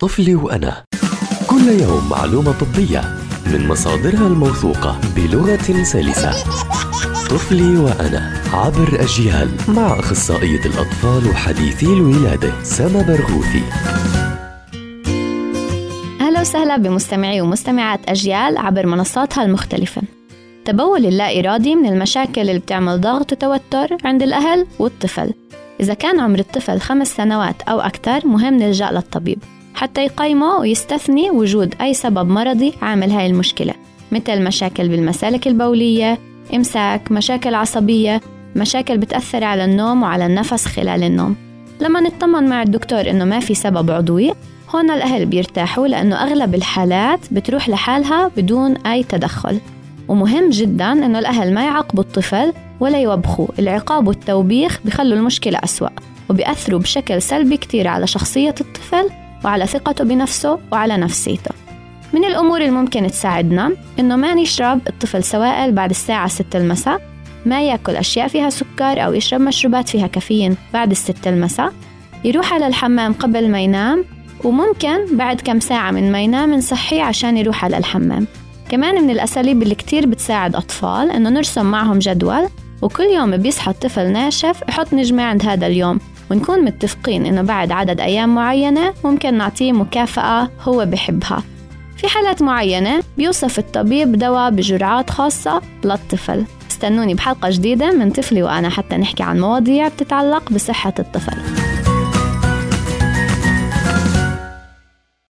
طفلي وأنا. كل يوم معلومة طبية من مصادرها الموثوقة بلغة سلسة. طفلي وأنا عبر أجيال مع أخصائية الأطفال وحديثي الولادة سما برغوثي. أهلا وسهلا بمستمعي ومستمعات أجيال عبر منصاتها المختلفة. تبول اللا إرادي من المشاكل اللي بتعمل ضغط وتوتر عند الأهل والطفل. إذا كان عمر الطفل خمس سنوات أو أكثر مهم نلجأ للطبيب. حتى يقيمه ويستثني وجود أي سبب مرضي عامل هاي المشكلة مثل مشاكل بالمسالك البولية إمساك مشاكل عصبية مشاكل بتأثر على النوم وعلى النفس خلال النوم. لما نطمن مع الدكتور إنه ما في سبب عضوي هون الأهل بيرتاحوا لأنه أغلب الحالات بتروح لحالها بدون أي تدخل. ومهم جدا إنه الأهل ما يعاقبوا الطفل ولا يوبخوه العقاب والتوبيخ بخلوا المشكلة أسوأ وبيأثروا بشكل سلبي كتير على شخصية الطفل وعلى ثقته بنفسه وعلى نفسيته. من الأمور الممكن تساعدنا إنه ما نشرب الطفل سوائل بعد الساعة 6 المساء ما يأكل أشياء فيها سكر أو يشرب مشروبات فيها كافيين بعد الستة المساء يروح على الحمام قبل ما ينام وممكن بعد كم ساعة من ما ينام نصحيه عشان يروح على الحمام. كمان من الأساليب اللي كتير بتساعد أطفال إنه نرسم معهم جدول وكل يوم بيصحى الطفل ناشف يحط نجمة عند هذا اليوم ونكون متفقين إنه بعد عدد أيام معينة ممكن نعطيه مكافأة هو بحبها في حالات معينة بيوصف الطبيب دواء بجرعات خاصة للطفل. استنوني بحلقة جديدة من طفلي وأنا حتى نحكي عن مواضيع بتتعلق بصحة الطفل.